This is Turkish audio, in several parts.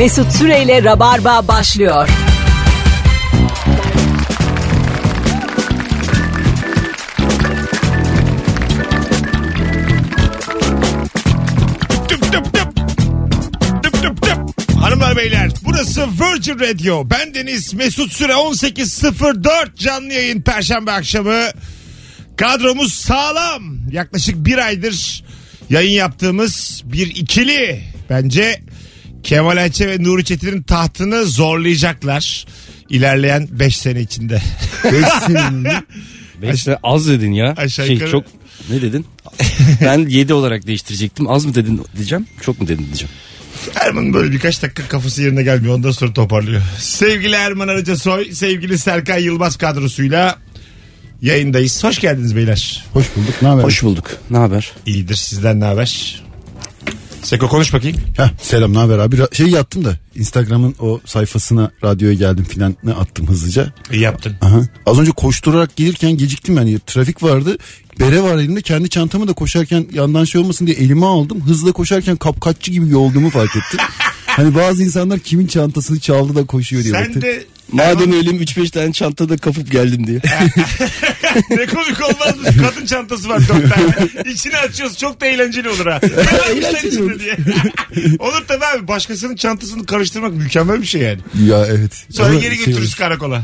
Mesut Süreyle Rabarba başlıyor. Hanımlar beyler burası Virgin Radio. Ben Deniz Mesut Süre 18.04 canlı yayın Perşembe akşamı. Kadromuz sağlam. Yaklaşık bir aydır yayın yaptığımız bir ikili. Bence Kemal Ayçe ve Nuri Çetin'in tahtını zorlayacaklar. İlerleyen 5 sene içinde. Beş senenin mi? Beş de az dedin ya. Aşağı şey yukarı- çok ne dedin? ben 7 olarak değiştirecektim. Az mı dedin diyeceğim. Çok mu dedin diyeceğim. Erman'ın böyle birkaç dakika kafası yerine gelmiyor. Ondan sonra toparlıyor. Sevgili Erman Arıca Soy, sevgili Serkan Yılmaz kadrosuyla yayındayız. Hoş geldiniz beyler. Hoş bulduk. Ne haber? Hoş bulduk. Ne haber? İyidir sizden ne haber? Seko konuş bakayım. Heh, selam ne haber abi? Şey yaptım da Instagram'ın o sayfasına radyoya geldim filan ne attım hızlıca. İyi yaptın. Aha. Az önce koşturarak gelirken geciktim yani trafik vardı. Bere var elimde kendi çantamı da koşarken yandan şey olmasın diye elime aldım. Hızla koşarken kapkaççı gibi olduğumu fark ettim. hani bazı insanlar kimin çantasını çaldı da koşuyor diye. Sen baktım. de Madem elim 3-5 tane çantada kapıp geldim diye. ne komik olmaz mı? Kadın çantası var dört tane. İçini açıyoruz. Çok da eğlenceli olur ha. Eğlenceli olur. diye. olur tabii abi. Başkasının çantasını karıştırmak mükemmel bir şey yani. Ya evet. Sonra Ama geri şey götürürüz karakola.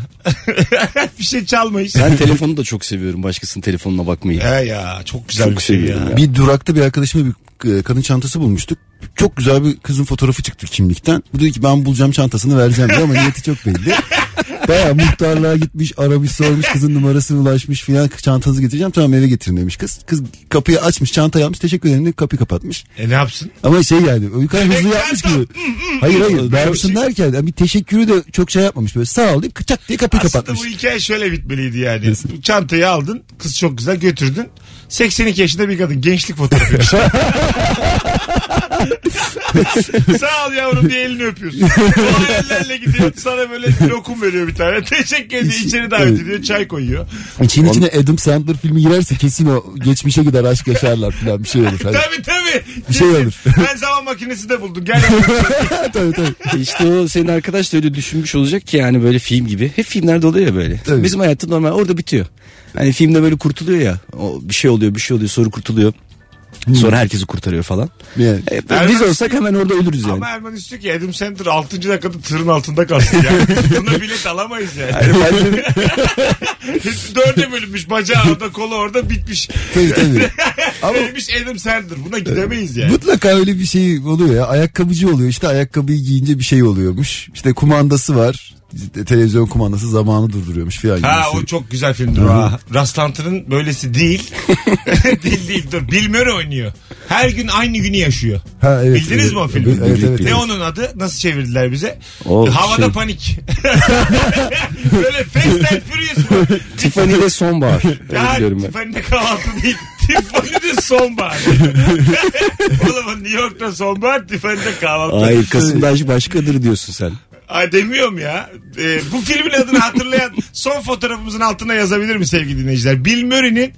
bir şey çalmayız. Ben telefonu da çok seviyorum. Başkasının telefonuna bakmayı. He ya çok güzel Çok bir şey ya. seviyorum ya. Bir durakta bir arkadaşıma bir e, kadın çantası bulmuştuk. Çok güzel bir kızın fotoğrafı çıktı kimlikten. Bu dedi ki ben bulacağım çantasını vereceğim diye ama niyeti çok belli. Baya muhtarlığa gitmiş aramış sormuş kızın numarasını ulaşmış filan çantanızı getireceğim tamam eve getirin demiş kız. Kız kapıyı açmış çantayı almış teşekkür ederim diye kapıyı kapatmış. E ne yapsın? Ama şey yani o yukarı hızlı yapmış gibi. Hayır hayır ne yapsın şey- derken yani bir teşekkürü de çok şey yapmamış böyle sağ ol deyip kıçak diye kapıyı Aslında kapatmış. bu hikaye şöyle bitmeliydi yani. Çantayı aldın. Kız çok güzel götürdün. 82 yaşında bir kadın. Gençlik fotoğrafı. Sağ ol yavrum diye elini öpüyorsun. O hayallerle gidiyor. Sana böyle lokum veriyor bir tane. Teşekkür ediyor. İçeri davet Evet. ediyor. Çay koyuyor. İçin içine Adam Sandler filmi girerse kesin o geçmişe gider aşk yaşarlar filan bir şey olur. Hani. Tabii tabii. Bir şey olur. Ben zaman makinesi de buldum. Gel. tabii tabii. İşte o senin arkadaş da öyle düşünmüş olacak ki yani böyle film gibi. Hep filmlerde oluyor ya böyle. Tabii. Bizim hayatta normal orada bitiyor. Hani filmde böyle kurtuluyor ya. O bir şey oluyor bir şey oluyor sonra kurtuluyor. Sonra herkesi kurtarıyor falan. Yani. E, biz olsak hemen orada ölürüz yani. Ama Erman istiyor ki Adam Sandler 6. dakikada tırın altında kalsın. Yani. Buna bilet alamayız yani. Dörde bölünmüş. Bacağı orada kolu orada bitmiş. Tabii tabii. Ama- Neymiş Adam Sandler. Buna gidemeyiz yani. Mutlaka öyle bir şey oluyor ya. Ayakkabıcı oluyor işte ayakkabıyı giyince bir şey oluyormuş. İşte kumandası var. Televizyon kumandası zamanı durduruyormuş filan. Ha gibisi. o çok güzel filmdir o ha. Rastlantının böylesi değil. değil değil dur. Bill Murray oynuyor. Her gün aynı günü yaşıyor. Ha, evet, Bildiniz evet. mi o filmi? Evet, evet, Ne evet. onun adı? Nasıl çevirdiler bize? O Havada şey- panik. Böyle Fast and Furious? Tiffany ile sonbahar. Ya ben. Tiffany'de kahvaltı değil. Tiffany'de sonbahar. Oğlum New York'ta sonbahar, Tiffany'de kahvaltı. Hayır Kasım'da aşk başkadır diyorsun sen. Ay demiyorum ya. Ee, bu filmin adını hatırlayan son fotoğrafımızın altına yazabilir mi sevgili dinleyiciler? Bill Murray'nin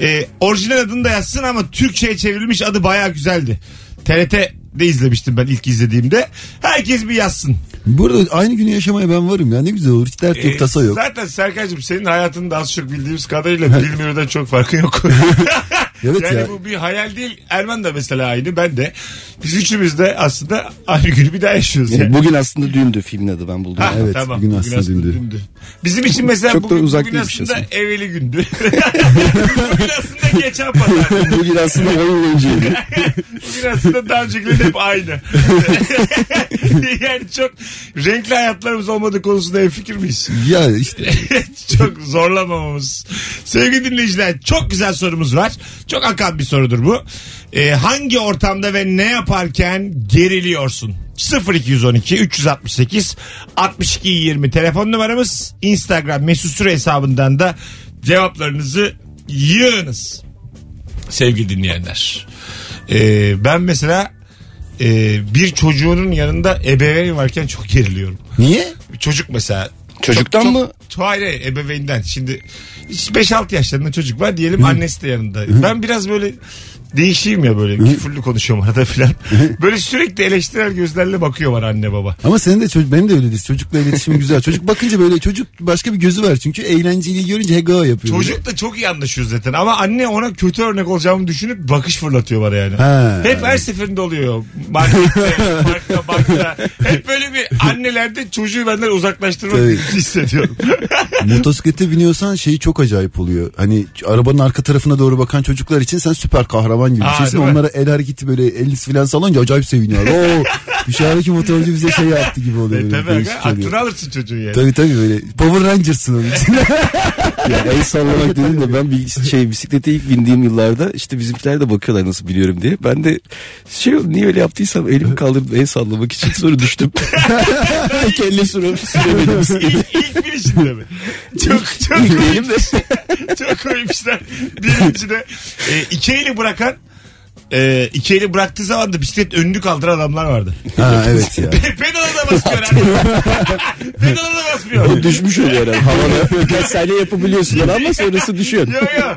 e, orijinal adını da yazsın ama Türkçe'ye çevrilmiş adı baya güzeldi. TRT'de izlemiştim ben ilk izlediğimde. Herkes bir yazsın. Burada aynı günü yaşamaya ben varım ya ne güzel olur hiç dert yok Ee, tasa yok. Zaten Serkan'cığım senin hayatını da az çok bildiğimiz kadarıyla Bill Murray'den çok farkın yok. Evet yani ya. bu bir hayal değil. Erman da mesela aynı ben de. Biz üçümüz de aslında aynı günü bir daha yaşıyoruz. Yani. Bugün aslında düğündü filmin adı ben buldum. Ha, Evet, bugün aslında dündü. Bizim için mesela Çok da bugün, uzak bugün değilmiş aslında aslında. evveli gündü. bugün aslında geçen pazar. Bugün aslında 10 yıl önceydi. Bugün aslında daha öncekilerin hep aynı. yani çok renkli hayatlarımız olmadığı konusunda en fikir miyiz? Ya işte çok zorlamamamız. Sevgili dinleyiciler çok güzel sorumuz var. Çok akan bir sorudur bu. Ee, hangi ortamda ve ne yaparken geriliyorsun? 0212 368 62 20 telefon numaramız Instagram mesut süre hesabından da cevaplarınızı yığınız sevgili dinleyenler. Ee, ben mesela e, bir çocuğunun yanında ebeveyn varken çok geriliyorum. niye? Çocuk mesela Çocuktan çok, mı? Çok, hayır ebeveynden. Şimdi 5-6 yaşlarında çocuk var diyelim annesi de yanında. Ben biraz böyle değişeyim ya böyle küfürlü konuşuyorum arada filan. Böyle sürekli eleştirel gözlerle bakıyor var anne baba. Ama senin de çocuk benim de öyledir. Çocukla iletişim güzel. Çocuk bakınca böyle çocuk başka bir gözü var çünkü eğlenceli görünce hego yapıyor. Çocuk da çok iyi anlaşıyoruz zaten ama anne ona kötü örnek olacağımı düşünüp bakış fırlatıyor bana yani. Ha. Hep her seferinde oluyor. Markette, parkta, bankta. Hep böyle bir annelerde çocuğu benden uzaklaştırmak Tabii. hissediyorum. Motosiklete biniyorsan şeyi çok acayip oluyor. Hani arabanın arka tarafına doğru bakan çocuklar için sen süper kahraman gibi Aa, bir şeysin. Onlara el hareketi böyle el falan salınca acayip seviniyorlar. Oo dışarıdaki motorcu bize şey yaptı gibi oluyor. e, böyle, tabii aga, aklını alırsın çocuğu yani. Tabii tabii böyle Power Rangers'ın onun için. Ya el sallamak dedim de ben bir şey bisiklete ilk bindiğim yıllarda işte bizimkiler de bakıyorlar nasıl biliyorum diye. Ben de şey niye öyle yaptıysam elimi kaldırdım el sallamak için sonra düştüm. Kelle süre, süremedim bisikleti. Binişinde mi? Çok çok de. çok koymuşlar. Birinci de e, iki eli bırakan e, iki eli bıraktığı zaman da bisiklet önünü kaldıran adamlar vardı. ha evet ya. Pedala da basmıyor abi. Pedala da basmıyor. O düşmüş oluyor herhalde. Havada birkaç saniye yapabiliyorsun ama sonrası düşüyor. Yo yo.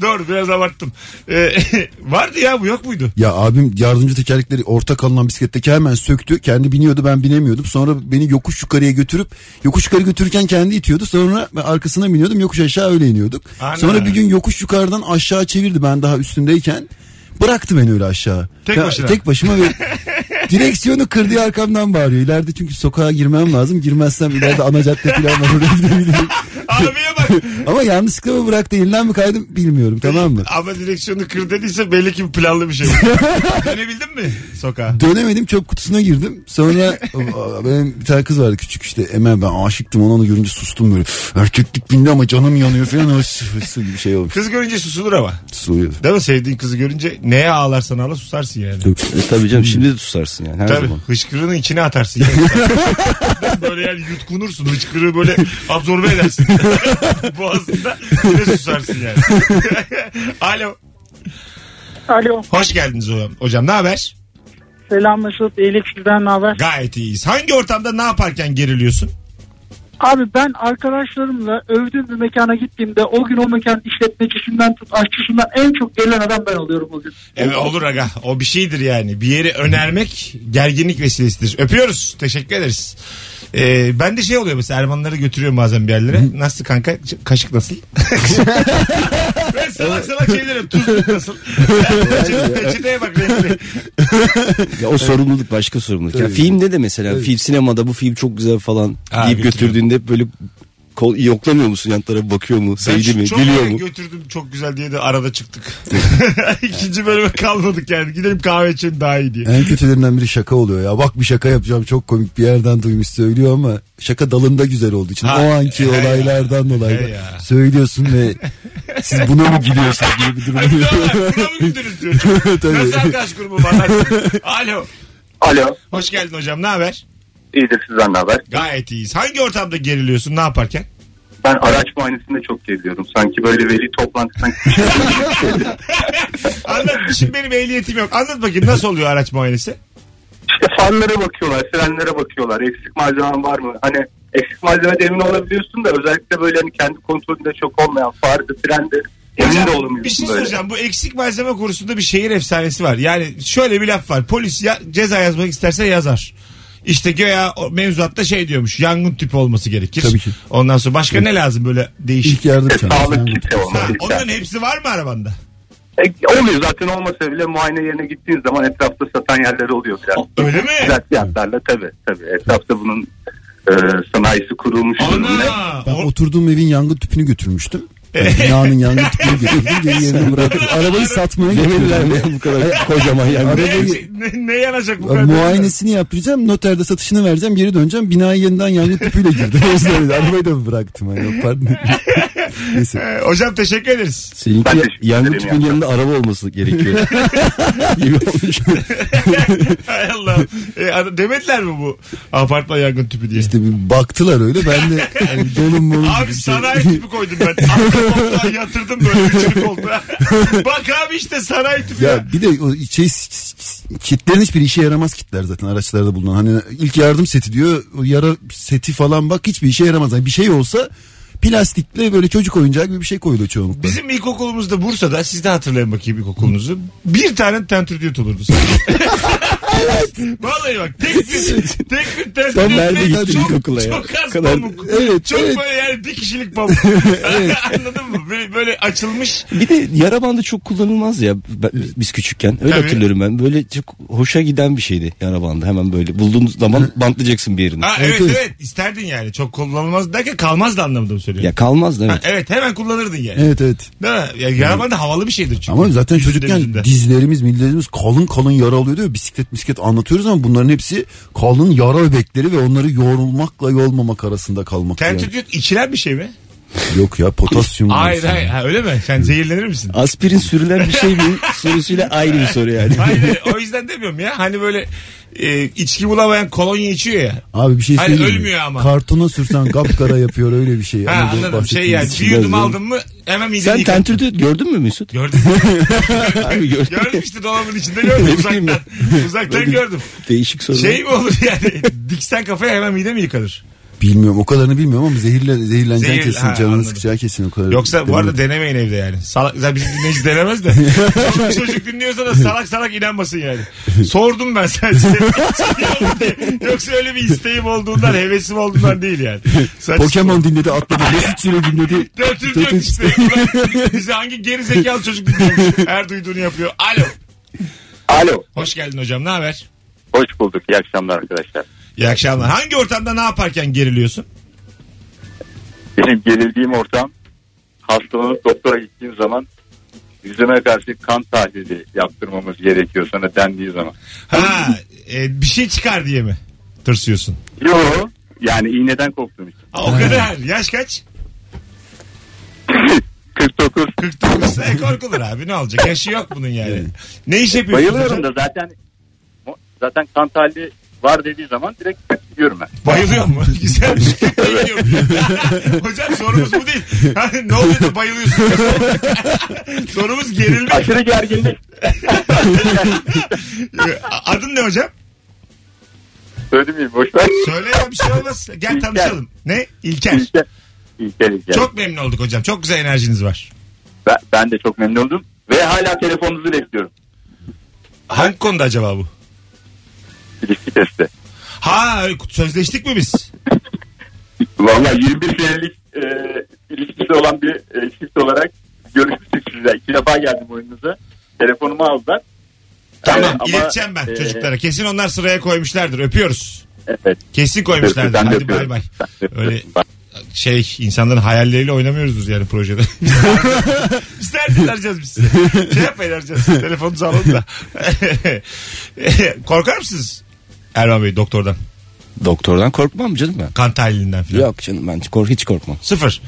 Doğru biraz abarttım. E, vardı ya bu yok muydu? Ya abim yardımcı tekerlekleri orta kalınan bisikletteki hemen söktü. Kendi biniyordu ben binemiyordum. Sonra beni yokuş yukarıya götürüp yokuş yukarı götürürken kendi itiyordu. Sonra ben arkasına biniyordum yokuş aşağı öyle iniyorduk. Ana. Sonra bir gün yokuş yukarıdan aşağı çevirdi ben daha üstündeyken. Bıraktı beni öyle aşağı. Tek Ya, başına. Tek başıma ve direksiyonu kırdığı arkamdan bağırıyor. İleride çünkü sokağa girmem lazım. Girmezsem ileride ana cadde falan var oraya gidebilirim. Abiye bak. Ama yanlışlıkla mı bıraktı elinden mi kaydım bilmiyorum tamam mı? Ama direksiyonu kır dediyse belli ki planlı bir şey. Dönebildin mi sokağa? Dönemedim çöp kutusuna girdim. Sonra benim bir tane kız vardı küçük işte Emel ben aşıktım ona onu görünce sustum böyle. Erkeklik bindi ama canım yanıyor falan. Sı gibi şey olmuş. Kız görünce susulur ama. Susuyor. Değil mi? Sevdiğin kızı görünce neye ağlarsan ağla susarsın yani. E, tabii canım şimdi de susarsın yani her Tabii. zaman. Hıçkırığının içine atarsın. Yani. böyle yani yutkunursun. Hıçkırığı böyle absorbe edersin. Boğazında yine susarsın yani. Alo. Alo. Hoş geldiniz hocam. Hocam ne haber? Selam Mesut. İyilik sizden ne haber? Gayet iyiyiz. Hangi ortamda ne yaparken geriliyorsun? Abi ben arkadaşlarımla övdüğüm bir mekana gittiğimde o gün o mekan işletmecisinden tut aşçısından en çok gelen adam ben oluyorum o gün. Evet olur aga. O bir şeydir yani. Bir yeri önermek gerginlik vesilesidir. Öpüyoruz. Teşekkür ederiz. Ee, ben de şey oluyor mesela Ermanları götürüyorum bazen bir yerlere. Nasıl kanka? Kaşık nasıl? salak salak şeylerim. Tuzluk nasıl? Peçeteye bak renkli. Ya o sorumluluk başka sorumluluk. Ya filmde de mesela film sinemada bu film çok güzel falan Ha, deyip götürdüğünde hep böyle kol, yoklamıyor musun yan tarafa bakıyor mu? Sevdi mi? çok Gülüyor yere mu? götürdüm çok güzel diye de arada çıktık. İkinci bölüme kalmadık yani. Gidelim kahve için daha iyi diye. En kötülerinden biri şaka oluyor ya. Bak bir şaka yapacağım çok komik bir yerden duymuş söylüyor ama şaka dalında güzel olduğu için Ha, o anki he ya. olaylardan dolayı He da ya. söylüyorsun ve siz buna mı gülüyorsunuz gibi bir durum Ay, Buna mı güldünüz diyor. Tabii. Nasıl arkadaş grubu var? Alo. Alo. Hoş geldin hocam ne haber? İyidir sizden ne haber? Gayet iyiyiz. Hangi ortamda geriliyorsun ne yaparken? Ben araç muayenesinde çok geziyorum. Sanki böyle veli toplantısından Anlat. Şimdi benim ehliyetim yok. Anlat bakayım nasıl oluyor araç muayenesi? Fanlara bakıyorlar, frenlere bakıyorlar. Eksik malzemen var mı? Hani eksik malzemede emin olabiliyorsun da özellikle böyle hani kendi kontrolünde çok olmayan fardı, frende emin de olamıyorsun bir şey böyle. soracağım. Bu eksik malzeme konusunda bir şehir efsanesi var. Yani şöyle bir laf var. Polis ya, ceza yazmak isterse yazar. İşte göya o mevzuatta şey diyormuş. Yangın tüpü olması gerekir. Tabii ki. Ondan sonra başka ne lazım böyle değişik? İlk yardım çantası. Sağlık kiti Ha, olması onların hepsi var mı arabanda? E, oluyor zaten olmasa bile muayene yerine gittiğin zaman etrafta satan yerler oluyor biraz. Öyle mi? Güzel fiyatlarla tabii tabii. Etrafta bunun e, sanayisi kurulmuş durumda. Ana. Ben oturduğum evin yangın tüpünü götürmüştüm. Yani binanın yangın tüpünü götürdüm. Geri yerine bıraktım. Arabayı satmaya Demirler mi bu kadar kocaman yani? Arabayı ne, ne yanacak bu kadar? muayenesini yaptıracağım. Noterde satışını vereceğim. Geri döneceğim. Binaya yeniden yangın tüpüyle girdim. O yüzden öyle. Arabayı da bıraktım. Yani. Pardon. Neyse. Ee, hocam teşekkür ederiz. Ben Seninki teşekkür yangın ederim tüpünün ya. yanında araba olması gerekiyor. gibi olmuş. Hay Allah. E, ad- demediler mi bu apartman yangın tüpü diye? İşte bir baktılar öyle. Ben de yani donum gibi Abi bir şey. sanayi tüpü koydum ben. Arka koltuğa yatırdım böyle üçlü koltuğa. Bak abi işte sanayi tüpü ya. Ya bir de o şey kitlerin hiçbir işe yaramaz kitler zaten araçlarda bulunan. Hani ilk yardım seti diyor. O yara seti falan bak hiçbir işe yaramaz. Yani bir şey olsa plastikle böyle çocuk oyuncağı gibi bir şey koyuluyor çoğunlukla. Bizim ilkokulumuzda Bursa'da siz de hatırlayın bakayım ilkokulunuzu. Bir tane tentürdiyot olurdu. Vallahi bak tek bir, tek bir tentürdiyot. Tam nerede gittin ilkokula ya? Çok az Kadar- pamuk. Evet, çok evet. böyle yani bir kişilik pamuk. Anladın mı? Böyle, böyle açılmış. Bir de yara bandı çok kullanılmaz ya ben- biz küçükken. Öyle Tabii. hatırlıyorum ben. Böyle çok hoşa giden bir şeydi yara bandı. Hemen böyle bulduğun zaman bantlayacaksın bir yerini. Ha, Evet, evet, evet. evet isterdin yani. Çok kullanılmaz derken kalmaz da anlamında mı söylüyorum? Ya kalmaz da Ha, evet. evet hemen kullanırdın yani. Evet evet. Değil mi? Ya, yaraban da havalı bir şeydir çünkü. Ama zaten Yüzünde çocukken yüzünde. dizlerimiz, millerimiz kalın kalın yara alıyor diyor. Bisiklet bisiklet anlatıyoruz ama bunların hepsi kalın yara öbekleri ve onları yorulmakla yorulmamak arasında kalmak. Yani. Tentürdiyot içilen bir şey mi? Yok ya potasyum. var. Hayır hayır. Ha, öyle mi? Sen zehirlenir misin? Aspirin sürülen bir şey mi sorusuyla ayrı bir soru yani. Hayır o yüzden demiyorum ya. Hani böyle e, içki bulamayan kolonya içiyor ya. Abi bir şey Hani söyleyeyim mi? ölmüyor ama. Kartona sürsen kapkara yapıyor öyle bir şey. Ha bu anladım. Şey bahsettiğimiz yani için bir yudum aldın mı hemen mideni Sen tentürdü gördün mü Mesut? Gördüm. Abi gördüm. gördüm işte dolabın içinde gördüm Ne bileyim uzaktan. uzaktan gördüm. Değişik soru. Şey mi olur yani diksen kafaya hemen mide mi yıkanır? Bilmiyorum o kadarını bilmiyorum ama zehirle, zehirleneceksin Zehir- kesin ha, canını anladım. sıkacağı kesin o kadar. Yoksa bu arada denemeyin evde yani. Salak, zaten bizim dinleyici denemez de. Çoluk çocuk dinliyorsa da salak salak inanmasın yani. Sordum ben sadece. Yoksa öyle bir isteğim olduğundan, hevesim olduğundan değil yani. Sadece Pokemon dinledi atladı. Mesut Süre dinledi. Dörtüncü yok işte. Ulan Bize hangi geri zekalı çocuk dinliyormuş. Her duyduğunu yapıyor. Alo. Alo. Hoş geldin hocam. Ne haber? Hoş bulduk. İyi akşamlar arkadaşlar. İyi akşamlar. Hangi ortamda ne yaparken geriliyorsun? Benim gerildiğim ortam hastalanıp doktora gittiğim zaman yüzüme karşı kan tahlili yaptırmamız gerekiyor sana dendiği zaman. Ha, e, bir şey çıkar diye mi tırsıyorsun? Yo yani iğneden korktuğum için. Ha, o kadar. Yaş kaç? 49. 49. E, korkulur abi. Ne olacak? Yaşı yok bunun yani. Ne iş yapıyorsun? Bayılıyorum da zaten zaten kan tahlili var dediği zaman direkt gidiyorum ben. Bayılıyor mu? Güzelmiş. Bayılıyorum. Hocam sorumuz bu değil. Hani ne oluyor da bayılıyorsun? sorumuz gerilmek. Aşırı gerginlik. Adın ne hocam? Söylemeyeyim boş ver. Söyle ya bir şey olmaz. Gel İlker. tanışalım. Ne? İlker. İlker. İlker İlker. Çok memnun olduk hocam. Çok güzel enerjiniz var. Ben, ben de çok memnun oldum. Ve hala telefonunuzu bekliyorum. Hangi konuda acaba bu? İlişki testi. Ha sözleştik mi biz? Valla 21 senelik e, ilişkisi olan bir e, çift olarak görüşmüştük sizle. İki defa geldim oyununuza. Telefonumu aldılar. Tamam E, ama, ileteceğim ben e, çocuklara. Kesin onlar sıraya koymuşlardır. Öpüyoruz. Evet. Kesin koymuşlardır. Ben Hadi bay bay. Öyle şey insanların hayalleriyle oynamıyoruz yani projede. biz nereden arayacağız biz size? Şey yapmayın arayacağız. Telefonunuzu alın da. Korkar mısınız? Erman Bey doktordan. Doktordan korkmam canım ben. Kan tahlilinden falan. Yok canım ben kork hiç korkmam. Sıfır.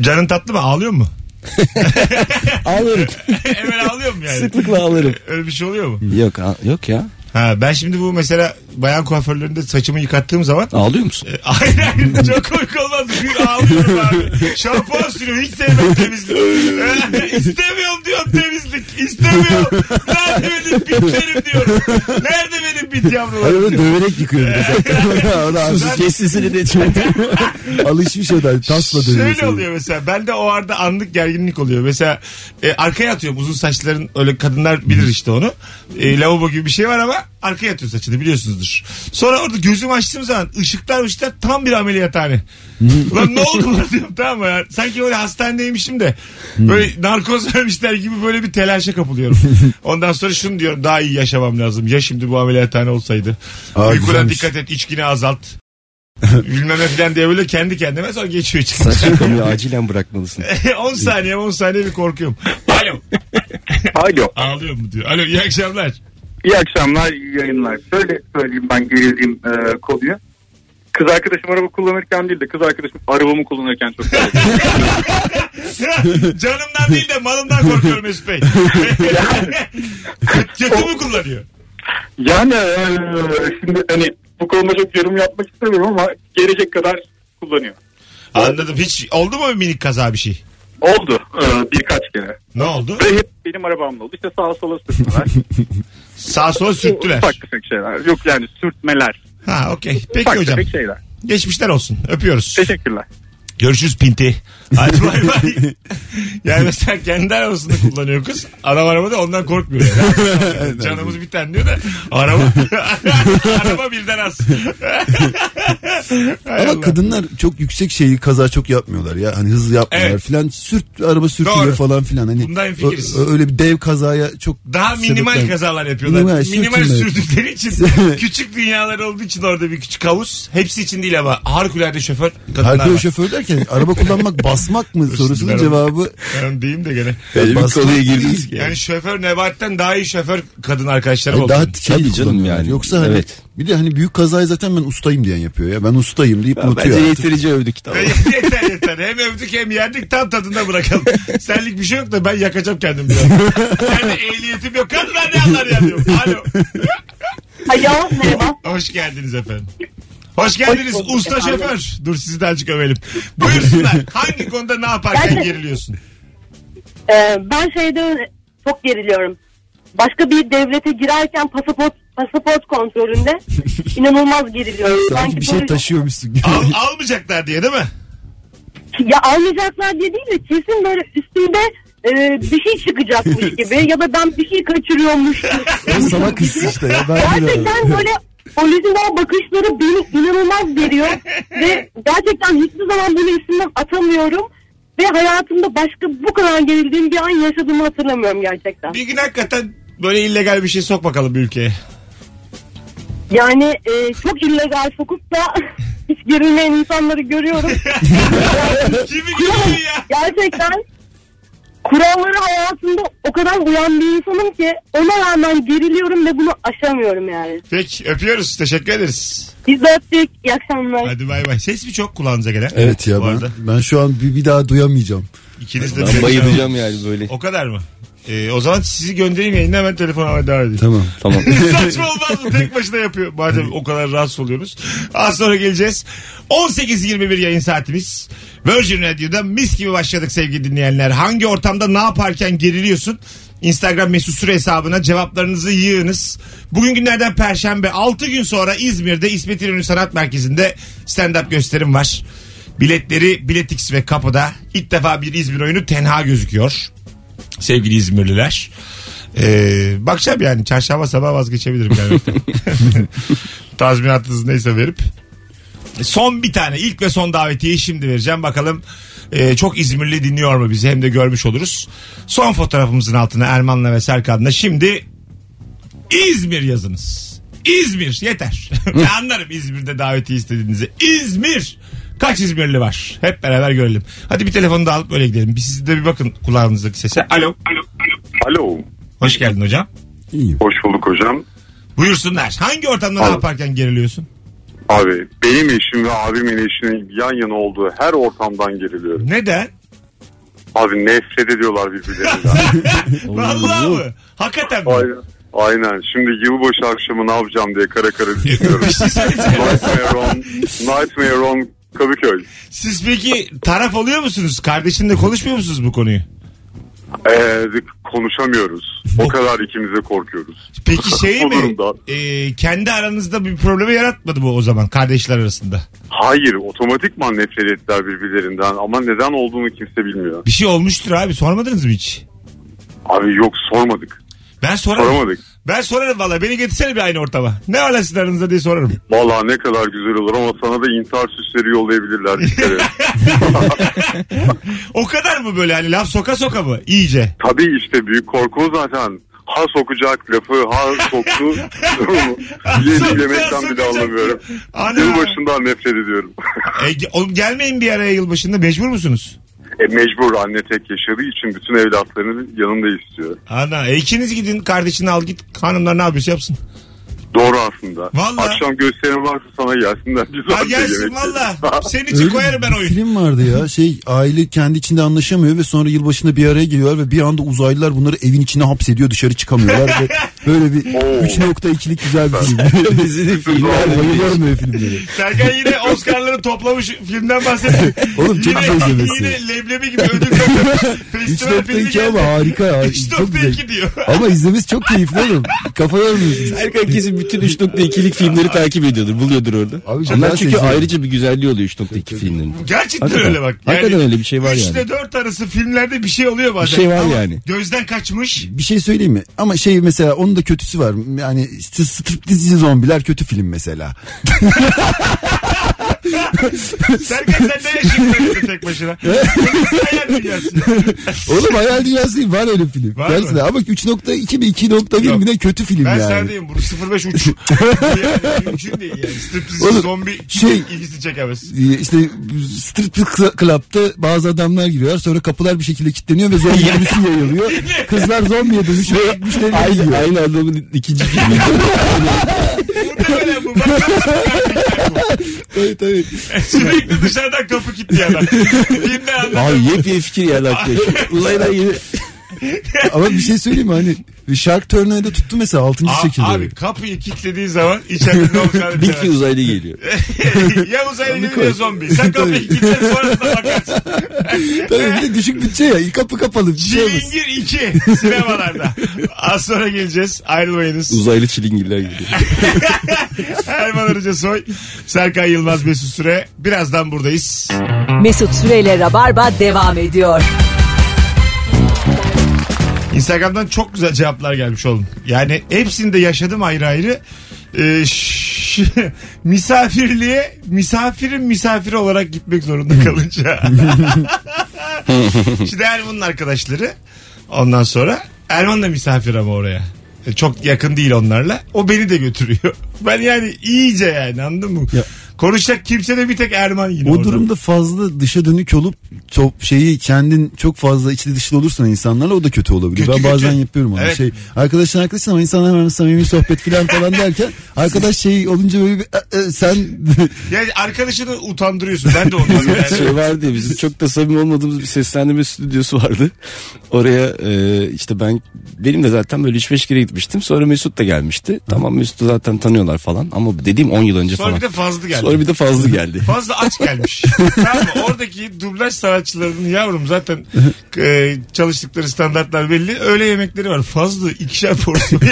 Canın tatlı mı? Ağlıyor mu? Ağlarım. Hemen ağlıyor mu yani? Sıklıkla ağlarım. Öyle bir şey oluyor mu? Yok yok ya. Ha, ben şimdi bu mesela bayan kuaförlerinde saçımı yıkattığım zaman Ağlıyor musun? E, Hayır hayır çok komik olmaz. Bir ağlıyorum abi. Şampuan sürüyor hiç sevmem temizlik. İstemiyorum diyor temizlik. İstemiyorum. Nerede benim bitlerim diyorum. Nerede benim bit Hayır onu diyor. döverek yıkıyor bir de zaten. Da artık Kesesini de alışmış o da tasla dövüyor. Şöyle seni. oluyor mesela. Ben de o arada anlık gerginlik oluyor. Mesela e, arkaya atıyorum uzun saçların öyle kadınlar bilir işte onu. E, lavabo gibi bir şey var ama arkaya atıyor saçını biliyorsunuzdur. Sonra orada gözümü açtığım zaman ışıklar ışıklar tam bir ameliyathane. Ulan ne oldu lan diyorum tamam mı ya? Sanki böyle hastanedeymişim de böyle narkoz vermişler gibi böyle bir telaşa kapılıyorum. Ondan sonra şunu diyorum daha iyi yaşamam lazım. Ya şimdi bu ameliyathane olsaydı. Aa, Uykuna güzelmiş. dikkat et içkini azalt. Bilmem ne falan diye böyle kendi kendime sonra geçiyor çıkıyor. Saç yıkamayı acilen bırakmalısın. 10 saniye 10 saniye bir korkuyorum. Alo. Alo. Ağlıyor mu diyor. Alo iyi akşamlar. İyi akşamlar, iyi yayınlar. Şöyle söyleyeyim ben gerildiğim e, konuyu. Kız arkadaşım araba kullanırken değil de kız arkadaşım arabamı kullanırken çok Canımdan değil de malımdan korkuyorum Mesut Bey. Kötü mü kullanıyor? Yani e, şimdi hani bu konuda çok yorum yapmak istemiyorum ama gelecek kadar kullanıyor. Anladım. Hiç oldu mu minik kaza bir şey? Oldu e, birkaç kere. Ne oldu? Ve hep benim arabamla oldu. İşte sağa sola sürtmeler. Sağ sola sürttüler. Ufak tefek şeyler. Yok yani sürtmeler. Ha okey. Peki Ufak hocam. tefek şeyler. Geçmişler olsun. Öpüyoruz. Teşekkürler. Görüşürüz pinti. Hadi bay bay. yani mesela kendi arabasını kullanıyor kız. Adam arabada ondan korkmuyor. Yani. Canımız bir tane diyor da araba, araba birden az. Ama Allah. kadınlar çok yüksek şeyi kaza çok yapmıyorlar ya. Hani hızlı yapmıyorlar Evet. filan. Sürt araba sürtülüyor Doğru. falan filan. Hani Bunda hemfikiriz. ö- ö- öyle bir dev kazaya çok Daha minimal sebepler- kazalar yapıyorlar. Minimal, Minimal, sürdükleri için küçük dünyalar olduğu için orada bir küçük havuz. Hepsi için değil ama harikulade şoför kadınlar Harikulade şoför derken araba kullanmak basmak mı sorusunun cevabı Ben diyeyim de gene. Öyle bir basmak konuya girdiniz ki. Yani şoför Nebat'ten daha iyi şoför kadın arkadaşlarım oldu. daha şey Tabii canım yani. Yoksa hani Evet. bir de hani büyük kazayı zaten ben ustayım diyen yapıyor ya. Ben ustayım deyip Ya unutuyor. Bence artık. yeterince övdük tamam. yeter yeter. Hem övdük hem yerdik tam tadında bırakalım. Senlik bir şey yok da ben yakacağım kendimi biraz. Yani ehliyetim yok. Kadınlar ne anlar ya diyorum. Alo. Alo merhaba. Hoş geldiniz efendim. Hoş geldiniz Hoş usta efendim. şoför. Dur sizi de azıcık övelim. Buyursunlar. Hangi konuda ne yaparken Ben- geriliyorsun? Ee, ben şeyde çok geriliyorum. Başka bir devlete girerken pasaport pasaport kontrolünde inanılmaz geriliyorum. Sanki bir şey taşıyormuşsun gibi. Al, almayacaklar diye değil mi? Ya almayacaklar diye değil de kesin böyle üstünde e, bir şey çıkacakmış gibi ya da ben bir şey kaçırıyormuş. Salak hissi işte ya. Ben Gerçekten böyle polisin o bakışları beni inanılmaz veriyor ve gerçekten hiçbir zaman bunu üstümden atamıyorum ve hayatımda başka bu kadar gerildiğim bir an yaşadığımı hatırlamıyorum gerçekten. Bir gün hakikaten böyle illegal bir şey sok bakalım bir ülkeye. Yani e, çok illegal sokup da hiç gerilmeyen insanları görüyorum. Kimi görüyor ya? Gerçekten kuralları hayatımda o kadar uyan bir insanım ki ona rağmen geriliyorum ve bunu aşamıyorum yani. Peki öpüyoruz. Teşekkür ederiz. Biz de öptük. İyi akşamlar. Hadi bay bay. Ses mi çok kulağınıza gelen? Evet ya Bu ben, arada. ben şu an bir, bir daha duyamayacağım. İkiniz de Ben bayılacağım yani böyle. O kadar mı? Ee, o zaman sizi göndereyim yayına hemen telefon almaya devam edeyim. Tamam. Tamam. Saçma olmaz mı? Tek başına yapıyor. Madem o kadar rahatsız oluyoruz. Az sonra geleceğiz. 18.21 yayın saatimiz. Virgin Radio'da mis gibi başladık sevgili dinleyenler. Hangi ortamda ne yaparken geriliyorsun? Instagram mesut süre hesabına cevaplarınızı yığınız. Bugün günlerden perşembe 6 gün sonra İzmir'de İsmet İnönü Sanat Merkezi'nde stand-up gösterim var. Biletleri Biletix ve kapıda. İlk defa bir İzmir oyunu tenha gözüküyor. Sevgili İzmirliler. Ee, bakacağım yani çarşamba sabah vazgeçebilirim gelmekten. Tazminatınız neyse verip. Son bir tane ilk ve son davetiyeyi şimdi vereceğim. Bakalım e, çok İzmirli dinliyor mu bizi hem de görmüş oluruz. Son fotoğrafımızın altına Erman'la ve Serkan'la şimdi İzmir yazınız. İzmir yeter. ben anlarım İzmir'de davetiye istediğinizi. İzmir. Kaç İzmirli var? Hep beraber görelim. Hadi bir telefonu da alıp öyle gidelim. Bir siz de bir bakın kulağınızdaki sese. Alo. Alo. Hoş geldin hocam. İyiyim. Hoş bulduk hocam. Buyursunlar. Hangi ortamda ne Abi. yaparken geriliyorsun? Abi benim eşim ve abimin eşinin yan yana olduğu her ortamdan geriliyorum. Neden? Abi nefret ediyorlar birbirlerinden. Vallahi mı? Hakikaten mi? Aynen. Aynen. Şimdi yılbaşı akşamı ne yapacağım diye kara kara düşünüyorum. Nightmare on, Nightmare on Kadıköy. Siz peki taraf oluyor musunuz? Kardeşinle konuşmuyor musunuz bu konuyu? Ee, konuşamıyoruz. O kadar ikimiz de korkuyoruz. Peki şey mi? durumda. e, kendi aranızda bir problemi yaratmadı mı o zaman kardeşler arasında? Hayır otomatikman nefret ettiler birbirlerinden ama neden olduğunu kimse bilmiyor. Bir şey olmuştur abi sormadınız mı hiç? Abi yok sormadık. Ben sorarım. Soramadık. Ben sorarım valla beni getirsene bir aynı ortama. Ne sizin aranızda diye sorarım. Valla ne kadar güzel olur ama sana da intihar süsleri yollayabilirler bir kere. O kadar mı böyle hani laf soka soka mı? İyice. Tabii işte büyük korku zaten. Ha sokacak lafı ha soktu. Yedi yemekten bile sokacak. anlamıyorum. Ana. Yılbaşından nefret ediyorum. E, ge- oğlum gelmeyin bir araya yılbaşında mecbur musunuz? E, mecbur anne tek yaşadığı için bütün evlatlarını yanında istiyor. Ana e, ikiniz gidin kardeşini al git hanımlar ne yapıyorsa yapsın. Doğru aslında. Vallahi. Akşam gösterim varsa sana gelsinler. Güzel Ha gelsin valla. Senin için Öyle koyarım ben oyun. film vardı ya şey aile kendi içinde anlaşamıyor ve sonra yılbaşında bir araya geliyorlar ve bir anda uzaylılar bunları evin içine hapsediyor dışarı çıkamıyorlar ve böyle bir Oo. 3.2'lik güzel bir film. Dizinin filmi. Ben bayılıyorum öyle filmlere. Serkan yine Oscar'ları toplamış filmden bahsediyor. Oğlum çok güzel izlemesi. yine leblebi gibi ödül. Festival filmi 3.2 ama harika ya. Çok güzel. 3.2 diyor. Ama izlemesi çok keyifli oğlum. Kafa yormuyorsun. Erkan kesin bir bütün 3.2'lik filmleri takip ediyordur. Buluyordur orada. Abi Onlar çünkü sezon. ayrıca bir güzelliği oluyor 3.2 filmlerin. Gerçekten Hakikaten. öyle bak. Hakikaten öyle bir şey var 3 yani. ile 4 arası filmlerde bir şey oluyor bazen. şey var Ama yani. Gözden kaçmış. Bir şey söyleyeyim mi? Ama şey mesela onun da kötüsü var. Yani striptizci zombiler kötü film mesela. Serkan sen ne yaşıyorsun tek başına? Hayal dünyası. Oğlum hayal dünyası değil var öyle film. Var Gerçekten mı? ama 3.2 mi 2.1 Yok. mi ne kötü film Ben yani. sana diyeyim bunu 05 uç. Bu yani mümkün değil yani. Striptease Oğlum, zombi şey- ilgisi çekemez. Ee, işte strip club'da bazı adamlar giriyor sonra kapılar bir şekilde kilitleniyor ve zombi virüsü yayılıyor. Kızlar zombiye dönüşüyor. Müşterileri Aynı, yiyor. aynı adamın ikinci filmi. Muhtemelen bu. Bak, Tabii, tabii. Sürekli dışarıdan kapı kilitli adam. Anladım. Abi yepyeni fikir aklıma. Uzaydan yeni. Ama bir şey söyleyeyim mi hani Shark Turner'da tuttu mesela 6. Aa, şekilde. Abi kapıyı kilitlediği zaman içeride ne olacağını Bir iki uzaylı geliyor. ya uzaylı geliyor ya zombi. Sen kapıyı kilitle sonrasında bakarsın. Tabii bir de düşük bütçe ya kapı kapalı. Bir şey olmaz. Çilingir 2 sinemalarda. Az sonra geleceğiz. Ayrılmayınız. Uzaylı çilingirler geliyor. Erman Arıca Soy, Serkan Yılmaz Mesut Süre. Birazdan buradayız. Mesut Süreyle Rabarba devam ediyor. Instagram'dan çok güzel cevaplar gelmiş oğlum. Yani hepsini de yaşadım ayrı ayrı. Ee, ş- misafirliğe misafirin misafiri olarak gitmek zorunda kalınca. Şimdi Erman'ın arkadaşları ondan sonra Erman da misafir ama oraya. Çok yakın değil onlarla. O beni de götürüyor. Ben yani iyice yani anladın mı? Ya- Konuşacak kimse de bir tek Erman yine O orada. durumda fazla dışa dönük olup çok şeyi kendin çok fazla içli dışlı olursan insanlarla o da kötü olabilir. Kötü, ben bazen kötü. yapıyorum onu. Evet. Şey arkadaşın arkadaşın ama insanlar hemen samimi sohbet falan falan derken arkadaş şey olunca böyle bir, "E, e, sen Yani arkadaşını utandırıyorsun. Ben de ondan yani. şey vardı ya bizim çok da samimi olmadığımız bir seslendirme stüdyosu vardı. Oraya e, işte ben benim de zaten böyle 3-5 kere gitmiştim. Sonra Mesut da gelmişti. Tamam Mesut'u zaten tanıyorlar falan ama dediğim 10 yıl önce Sonra falan. bir de fazla geldi. Sonra bir de fazla geldi. Fazla aç gelmiş. tamam? Oradaki dublaj sanatçılarının yavrum zaten e, çalıştıkları standartlar belli. Öğle yemekleri var. Fazla ikişer porsiyon.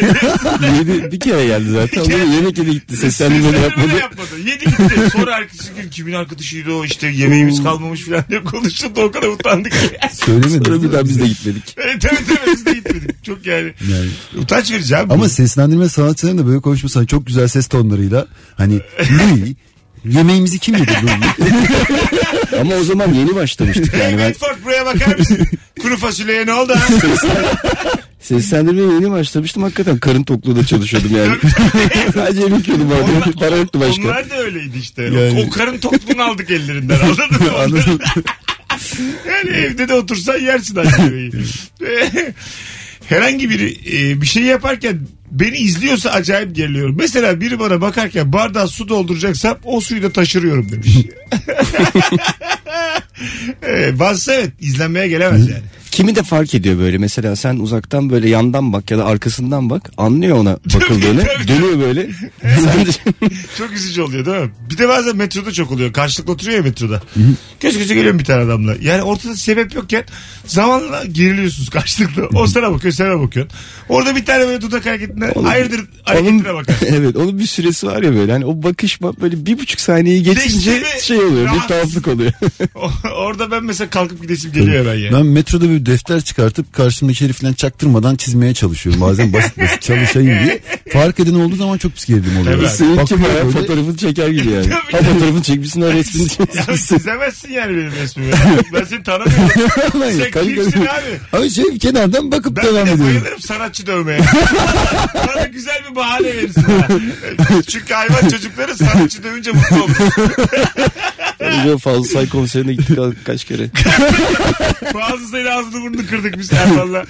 Yedi, bir kere geldi zaten. Sonra yemek yedi gitti. Seslendirme yapmadı. Yapmadı. Yedi gitti. Sonra ertesi gün kimin arkadaşıydı o işte yemeğimiz kalmamış falan diye konuştu da o kadar utandık ki. söylemedin. Sonra bir daha biz de gitmedik. evet evet evet biz de gitmedik. Çok yani. Yani. Utanç verici abi. Ama seslendirme sanatçılarının da böyle konuşması hani çok güzel ses tonlarıyla hani Louis yemeğimizi kim yedi? Ama o zaman yeni başlamıştık yani. Ben Bedford buraya bakar mısın? Kuru fasulyeye ne oldu ha? seslendirmeye yeni başlamıştım. Hakikaten karın tokluğunda çalışıyordum yani. Sadece yemek yiyordum abi. Para yoktu başka. Onlar da öyleydi işte. Yani. O karın tokluğunu aldık ellerinden anladın mı? Yani evde de otursan yersin yemeği. Herhangi biri e, bir şey yaparken beni izliyorsa acayip geriliyorum. Mesela biri bana bakarken bardağa su dolduracaksam o suyu da taşırıyorum demiş. evet, bazısı evet izlenmeye gelemez yani. Kimi de fark ediyor böyle. Mesela sen uzaktan böyle yandan bak ya da arkasından bak. Anlıyor ona bakıldığını. dönüyor böyle. Sen de Çok üzücü oluyor değil mi? Bir de bazen metroda çok oluyor. Karşılıklı oturuyor ya metroda. Göz göze geliyor bir tane adamla. Yani ortada sebep yokken zamanla geriliyorsunuz karşılıklı. O sana bakıyor sen ona bakıyorsun. Orada bir tane böyle dudak hareketine hayırdır hareketine bakar. evet onun bir süresi var ya böyle. Hani o bakışma böyle bir buçuk saniyeyi geçince şey oluyor. Rahatsız. Bir tuhaflık oluyor. Orada ben mesela kalkıp gidesim geliyor hemen ya. Ben metroda bir defter çıkartıp karşımdaki herif falan çaktırmadan çizmeye çalışıyorum. Bazen basit basit çalışayım diye. Fark eden olduğu zaman çok pis gerilim oluyor. Tabii. Seninki bayağı böyle. fotoğrafını çeker gibi yani. Ha fotoğrafını çekmişsin o resmini Ya çekmişsin. çizemezsin yani benim resmimi. Ben seni tanımıyorum. Sen kimsin abi? Ama şey kenardan bakıp Ben devam de ediyorum. bayılırım sanatçı dövmeye. Bana güzel bir bahane verirsin. ha. Çünkü hayvan çocukları sanatçı dövünce mutlu olur. Böyle fazla say konserine gittik kaç kere. Bazısıyla ağzını burnunu kırdık biz Erman'la.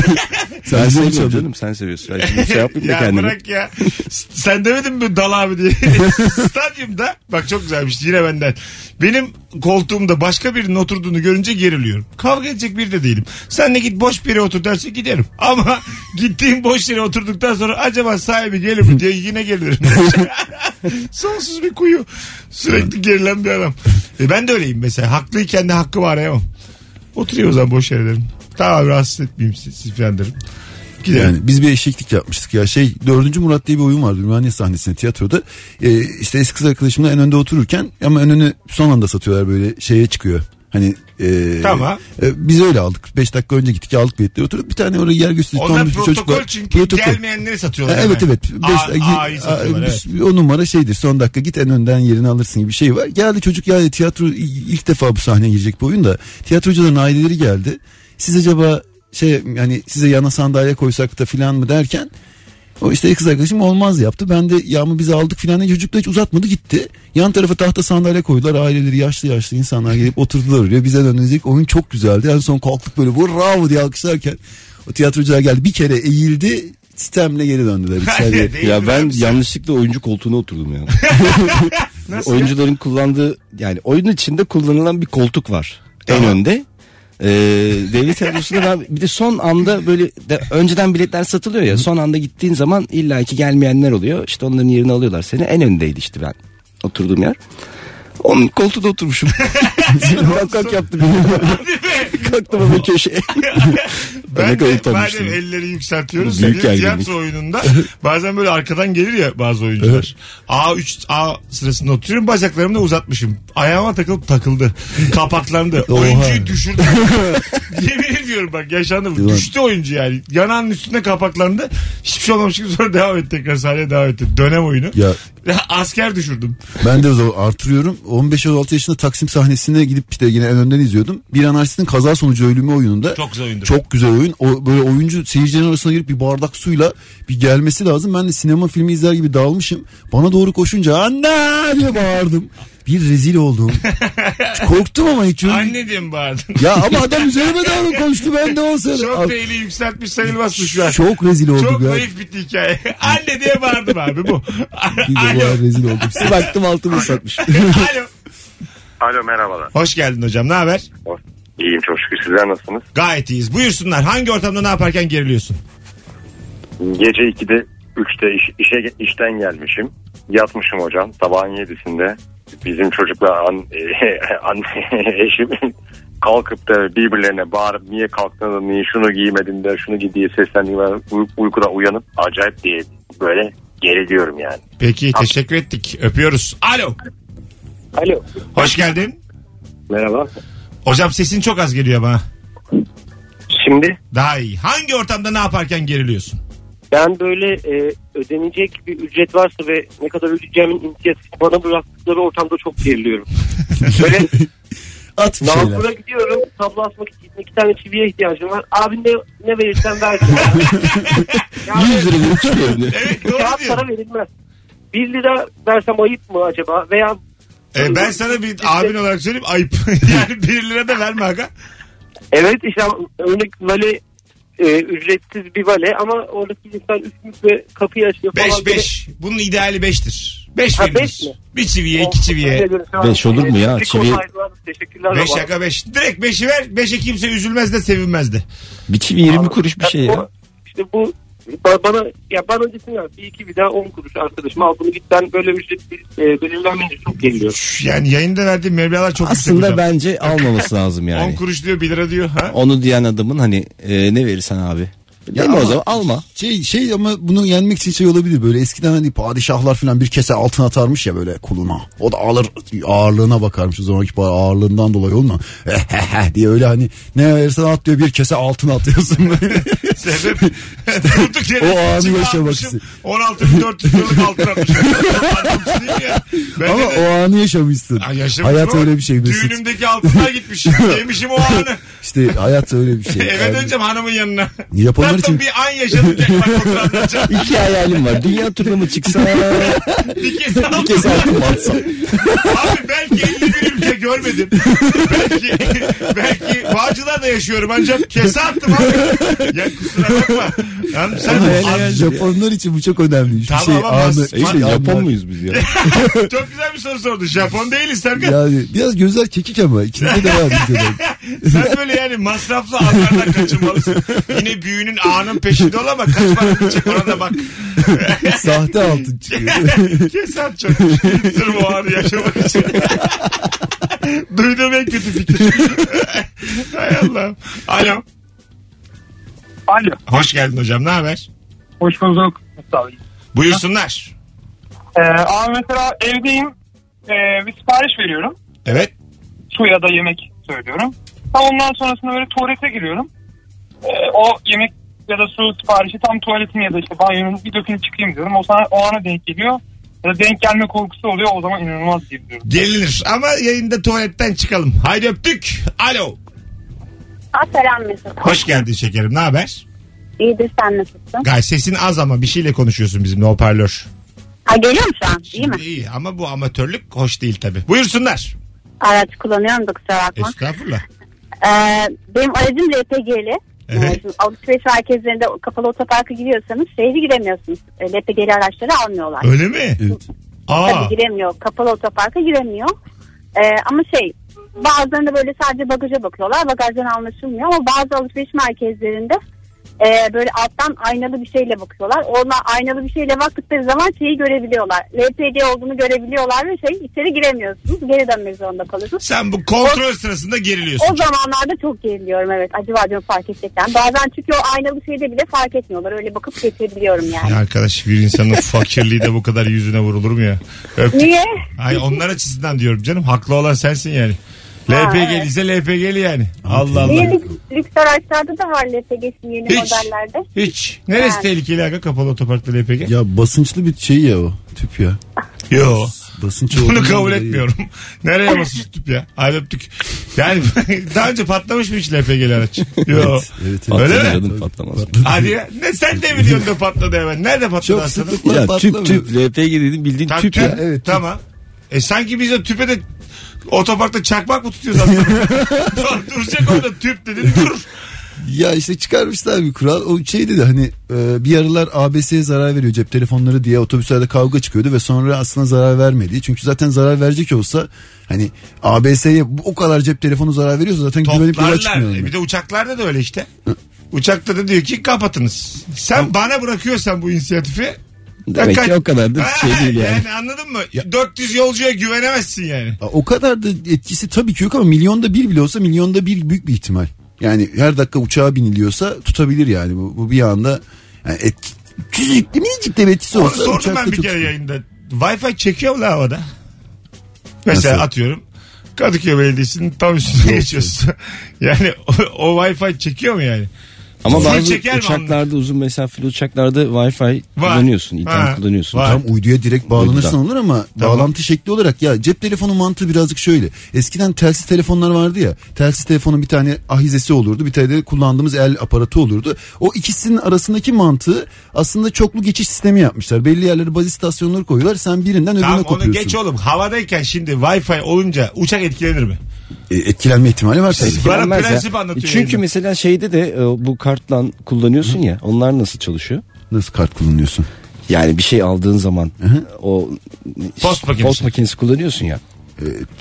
Sen seviyorsun canım sen seviyorsun. Ben şimdi şey yapayım da ya kendimi. bırak ya. Sen demedin mi Dal abi diye. Stadyumda bak çok güzelmiş yine benden. Benim koltuğumda başka birinin oturduğunu görünce geriliyorum. Kavga edecek bir de değilim. Sen de git boş bir yere otur derse giderim. Ama gittiğim boş yere oturduktan sonra acaba sahibi gelir mi diye yine gelirim. Sonsuz bir kuyu. Sürekli gerilen bir adam. E ben de öyleyim mesela. Haklıyken de hakkımı arayamam. Oturuyor o zaman boş yere derim. Tamam rahatsız etmeyeyim siz, siz falan derim. Gidelim. Yani biz bir eşeklik yapmıştık ya şey 4. Murat diye bir oyun vardı Ümraniye sahnesinde tiyatroda. Ee, işte eski kız arkadaşımla en önde otururken ama en önü son anda satıyorlar böyle şeye çıkıyor. Hani e, Tamam. e, biz öyle aldık. 5 dakika önce gittik aldık biletleri oturduk. Bir tane oraya yer gösterisi Onlar tombiş bir çocuk protokol var. çünkü gelmeyenleri satıyorlar. Ha, evet hemen. evet. Beş, A- A'yı satıyorlar, evet. biz- O numara şeydir son dakika git en önden yerini alırsın gibi bir şey var. Geldi çocuk ya tiyatro ilk defa bu sahneye girecek bu oyun da tiyatrocuların aileleri geldi. Siz acaba şey yani size yana sandalye koysak da filan mı derken o işte kız arkadaşım olmaz yaptı. Ben de ya mı bizi aldık filan diye çocuk da hiç uzatmadı gitti. Yan tarafa tahta sandalye koydular. Aileleri yaşlı yaşlı insanlar gelip oturdular oraya. Bize dönecek oyun çok güzeldi. En son kalktık böyle bravo diye alkışlarken o tiyatrocular geldi. Bir kere eğildi sistemle geri döndüler içeriye. Ya ben yanlışlıkla oyuncu koltuğuna oturdum ya. Nasıl ya? Oyuncuların kullandığı yani oyunun içinde kullanılan bir koltuk var Tamam. en önde. Ee, devlet tiyatrosunda ben bir de son anda böyle de, önceden biletler satılıyor ya son anda gittiğin zaman illaki gelmeyenler oluyor işte onların yerini alıyorlar seni en öndeydi işte ben oturduğum yer. Onun koltuğunda oturmuşum. kalk kalk yaptı beni. Kalktım ama köşeye. Ben de madem elleri yükseltiyoruz. Büyük tiyatro oyununda bazen böyle arkadan gelir ya bazı oyuncular. A3 A sırasında oturuyorum bacaklarımı da uzatmışım. Ayağıma takılıp takıldı. Kapaklandı. Oyuncuyu düşürdü. Yemin ediyorum bak yaşandı. bu. Düştü oyuncu yani. Yanağının üstünde kapaklandı. Hiçbir şey olmamış gibi sonra devam etti tekrar sahneye devam etti. Dönem oyunu. Ya Asker düşürdüm. ben de o zaman artırıyorum. 15-16 yaşında Taksim sahnesine gidip işte yine en önden izliyordum. Bir anarşistin kaza sonucu ölümü oyununda. Çok güzel oyundur. Çok güzel oyun. O böyle oyuncu seyircilerin arasına girip bir bardak suyla bir gelmesi lazım. Ben de sinema filmi izler gibi dalmışım. Bana doğru koşunca anne diye bağırdım. Bir rezil oldum. Korktum ama hiç öyle- Anne diye mi bağırdın? Ya ama adam üzerime doğru konuştu ben de olsa. Çok da eli yükseltmiş sayılmazsın şu an. Çok rezil oldum Çok ya. naif bitti hikaye. Anne diye bağırdım abi bu. Bir de bu an rezil oldum. Baktım altımı ıslatmış. Alo. Alo merhabalar. Hoş geldin hocam. Ne haber? İyiyim çok şükür sizler nasılsınız? Gayet iyiyiz. Buyursunlar. Hangi ortamda ne yaparken geriliyorsun? Gece 2'de 3'te iş, işe, işten gelmişim. Yatmışım hocam sabahın 7'sinde. Bizim çocukla an, an, eşim kalkıp da birbirlerine bağırıp niye kalktın da niye şunu giymedin de şunu giy diye seslendiler. Uy- uykudan uyanıp acayip diye böyle geriliyorum yani. Peki teşekkür ettik. Öpüyoruz. Alo. Alo. Hoş geldin. Merhaba. Hocam sesin çok az geliyor bana. Şimdi Daha iyi. Hangi ortamda ne yaparken geriliyorsun? Ben böyle e, ödenecek bir ücret varsa ve ne kadar ödeyeceğimin inisiyatifini bana bıraktıkları ortamda çok geriliyorum. Böyle At bir şeyler. Nalbur'a gidiyorum tablo asmak için iki tane çiviye ihtiyacım var. Abi ne, ne verirsen ver. yani 100 lira verip çıkıyorum diye. Evet doğru kağıt diyor. para verilmez. 1 lira versem ayıp mı acaba? Veya E, ben sana bir abin olarak söyleyeyim ayıp. yani bir lira da verme aga. evet işte örnek vale e, ücretsiz bir vale ama oradaki insan üstümüz ve kapıyı açıyor falan. 5 5. Bunun ideali 5'tir. 5 Ha, beş mi? Bir çiviye, iki çiviye. Beş olur mu ya? Çiviye- Teşekkürler. 5 baba. şaka 5. Direkt 5'i ver. 5'e kimse üzülmez de sevinmez de. Bir çivi 20 kuruş bir şey ya. İşte bu bana ya bana desin ya bir iki bir daha 10 kuruş arkadaşım al bunu git ben böyle ücret e, belirlenmeyince çok geliyor. Yani yayında verdiğim meblalar çok yüksek Aslında hocam. bence almaması lazım 10 yani. kuruş diyor 1 lira diyor. Ha? Onu diyen adamın hani e, ne verirsen abi. Ya Deme o ama- zaman alma. Şey şey ama bunu yenmek için şey olabilir böyle eskiden hani padişahlar falan bir kese altın atarmış ya böyle kuluna. O da alır ağırlığına bakarmış o zamanki para ağırlığından dolayı olma. diye öyle hani ne verirsen at diyor bir kese altın atıyorsun. Sebep durduk yere O anı yaşamak istedim. 16.400 liralık altın atmışım. Ama de- o anı yaşamışsın. Ha, hayat o. öyle bir şey. Mesut. Düğünümdeki altınlar gitmiş. Yemişim o anı. İşte hayat öyle bir şey. Eve Yani döneceğim hanımın yanına. Japonlar Tatlım için bir an yaşadım. İki hayalim var. Dünya turuna mı çıksa Bir kez bir kez altın mı atsam. Abi belki 51 ülke görmedim. belki belki Bağcılar'da yaşıyorum ancak kese attım abi. Ya kusura bakma. Yani sen Japonlar için bu çok önemli. Bir Tamam şey ama anı, mas- İyi de şey, Japon muyuz biz ya? çok güzel bir soru sordun. Japon değiliz Serkan. Yani biraz gözler kekik ama ikisinde de var bir dönem. Sen böyle yani masraflı anlardan kaçınmalısın. Yine büyünün ağının peşinde ol ama kaç para çık ona da bak. Sahte altın çıkıyor. Kesin çok. Sırf o anı yaşamak için. Duyduğum en kötü fikir. Hay Allah. Alo. Alo. Hoş geldin hocam ne haber? Hoş bulduk. Sağ olun. Buyursunlar. Ee, abi mesela evdeyim. Ee, bir sipariş veriyorum. Evet. Su ya da yemek söylüyorum. Tam ondan sonrasında böyle tuvalete giriyorum. Ee, o yemek ya da su siparişi tam tuvaletin ya da işte banyonun bir dökünü çıkayım diyorum. O, sana, o ana denk geliyor. Ya da denk gelme korkusu oluyor. O zaman inanılmaz diyebiliyorum. Gelinir ama yayında tuvaletten çıkalım. Haydi öptük. Alo. Ha, selam Mesut. Hoş geldin şekerim ne haber? İyidir sen nasılsın? Gay sesin az ama bir şeyle konuşuyorsun bizimle hoparlör. Ha geliyor mu şu an? İyi mi? İyi ama bu amatörlük hoş değil tabi. Buyursunlar. Araç kullanıyorum da kusura bakma. Estağfurullah. Ee, benim aracım LPG'li. Evet. Şimdi alışveriş merkezlerinde kapalı otoparka giriyorsanız şehri giremiyorsunuz. Ee, LPG'li araçları almıyorlar. Öyle mi? Evet. Aa. Tabii giremiyor. Kapalı otoparka giremiyor. Ee, ama şey bazılarında böyle sadece bagaja bakıyorlar. Bagajdan anlaşılmıyor ama bazı alışveriş merkezlerinde e, böyle alttan aynalı bir şeyle bakıyorlar. Ona aynalı bir şeyle baktıkları zaman şeyi görebiliyorlar. LPG olduğunu görebiliyorlar ve şey içeri giremiyorsunuz. Geri dönmek zorunda kalıyorsunuz. Sen bu kontrol sırasında geriliyorsun. O zamanlarda çok geriliyorum evet. Acaba diyorum fark edecekler. Bazen çünkü o aynalı şeyde bile fark etmiyorlar. Öyle bakıp geçebiliyorum yani. Ya arkadaş bir insanın fakirliği de bu kadar yüzüne vurulur mu ya? Öptük. Niye? Ay onlar açısından diyorum canım. Haklı olan sensin yani. LPG ise LPG'li yani. Allah Allah. lüks, lüks araçlarda da var LPG'si yeni Hiç. modellerde? Hiç. Neresi Ha. tehlikeli aga kapalı otoparkta LPG? Ya basınçlı bir şey ya o tüp ya. Yo. Basınç Bunu olduğundan kabul dolayı- etmiyorum. Nereye basış tüp ya? Ay öptük. Yani daha önce patlamış mı hiç LPG'li araç? Yo. Evet, evet, evet. Öyle mi? Patladı, patlamaz. Hadi ya. Ne sen de biliyorsun da patladı hemen. Nerede patladı Çok aslanım? sıklıkla Ya tüp patlamıyor. tüp LPG dedim bildiğin Tam tüp ya. evet, tüp. Tamam. E sanki biz de tüpe de otoparkta çakmak mı tutuyoruz aslında? Dur, Duracak orada tüp dedin dur. Ya işte çıkarmışlar bir kural. O şeydi de hani e, bir aralar ABS'ye zarar veriyor cep telefonları diye otobüslerde kavga çıkıyordu ve sonra aslında zarar vermedi. Çünkü zaten zarar verecek olsa hani ABS'ye o kadar cep telefonu zarar veriyorsa zaten güvenip yola çıkmıyor. E bir de uçaklarda da öyle işte. Uçakta da diyor ki kapatınız. Sen bana bırakıyorsan bu inisiyatifi Demek ki o kadar da şey değil yani. anladın mı? 400 yolcuya güvenemezsin yani. Ya O kadar da etkisi tabii ki yok ama milyonda bir bile olsa milyonda bir büyük bir ihtimal. Yani her dakika uçağa biniliyorsa tutabilir yani bu, bu bir anda yani et, küçücük minicik de bir etkisi Onu olsa sordum uçakta ben bir kere tut- yayında. Wi-Fi çekiyor mu la havada? Mesela Nasıl? atıyorum. Kadıköy Belediyesi'nin tam üstüne geçiyorsun. yani o, o Wi-Fi çekiyor mu yani? Ama Full bazı çeker mi uçaklarda uzun mesafeli uçaklarda Wi-Fi kullanıyorsun. internet Ha, kullanıyorsun. var. Tam uyduya direkt bağlanırsan Uydudan. olur ama Tamam. bağlantı şekli olarak ya cep telefonu mantığı birazcık şöyle. Eskiden telsiz telefonlar vardı ya. Telsiz telefonun bir tane ahizesi olurdu. Bir tane de kullandığımız el aparatı olurdu. O ikisinin arasındaki mantığı aslında çoklu geçiş sistemi yapmışlar. Belli yerlere baz istasyonları koyuyorlar. Sen birinden öbürüne Tamam onu kopuyorsun. geç oğlum. Havadayken şimdi Wi-Fi olunca uçak etkilenir mi? E, etkilenme ihtimali var tabii. Bana Bilinmez ya. prensip anlatıyor Çünkü yayında. mesela şeyde de e, bu kartla kullanıyorsun ya. Onlar nasıl çalışıyor? Nasıl kart kullanıyorsun? Yani bir şey aldığın zaman o Post makinesi. post makinesi kullanıyorsun ya.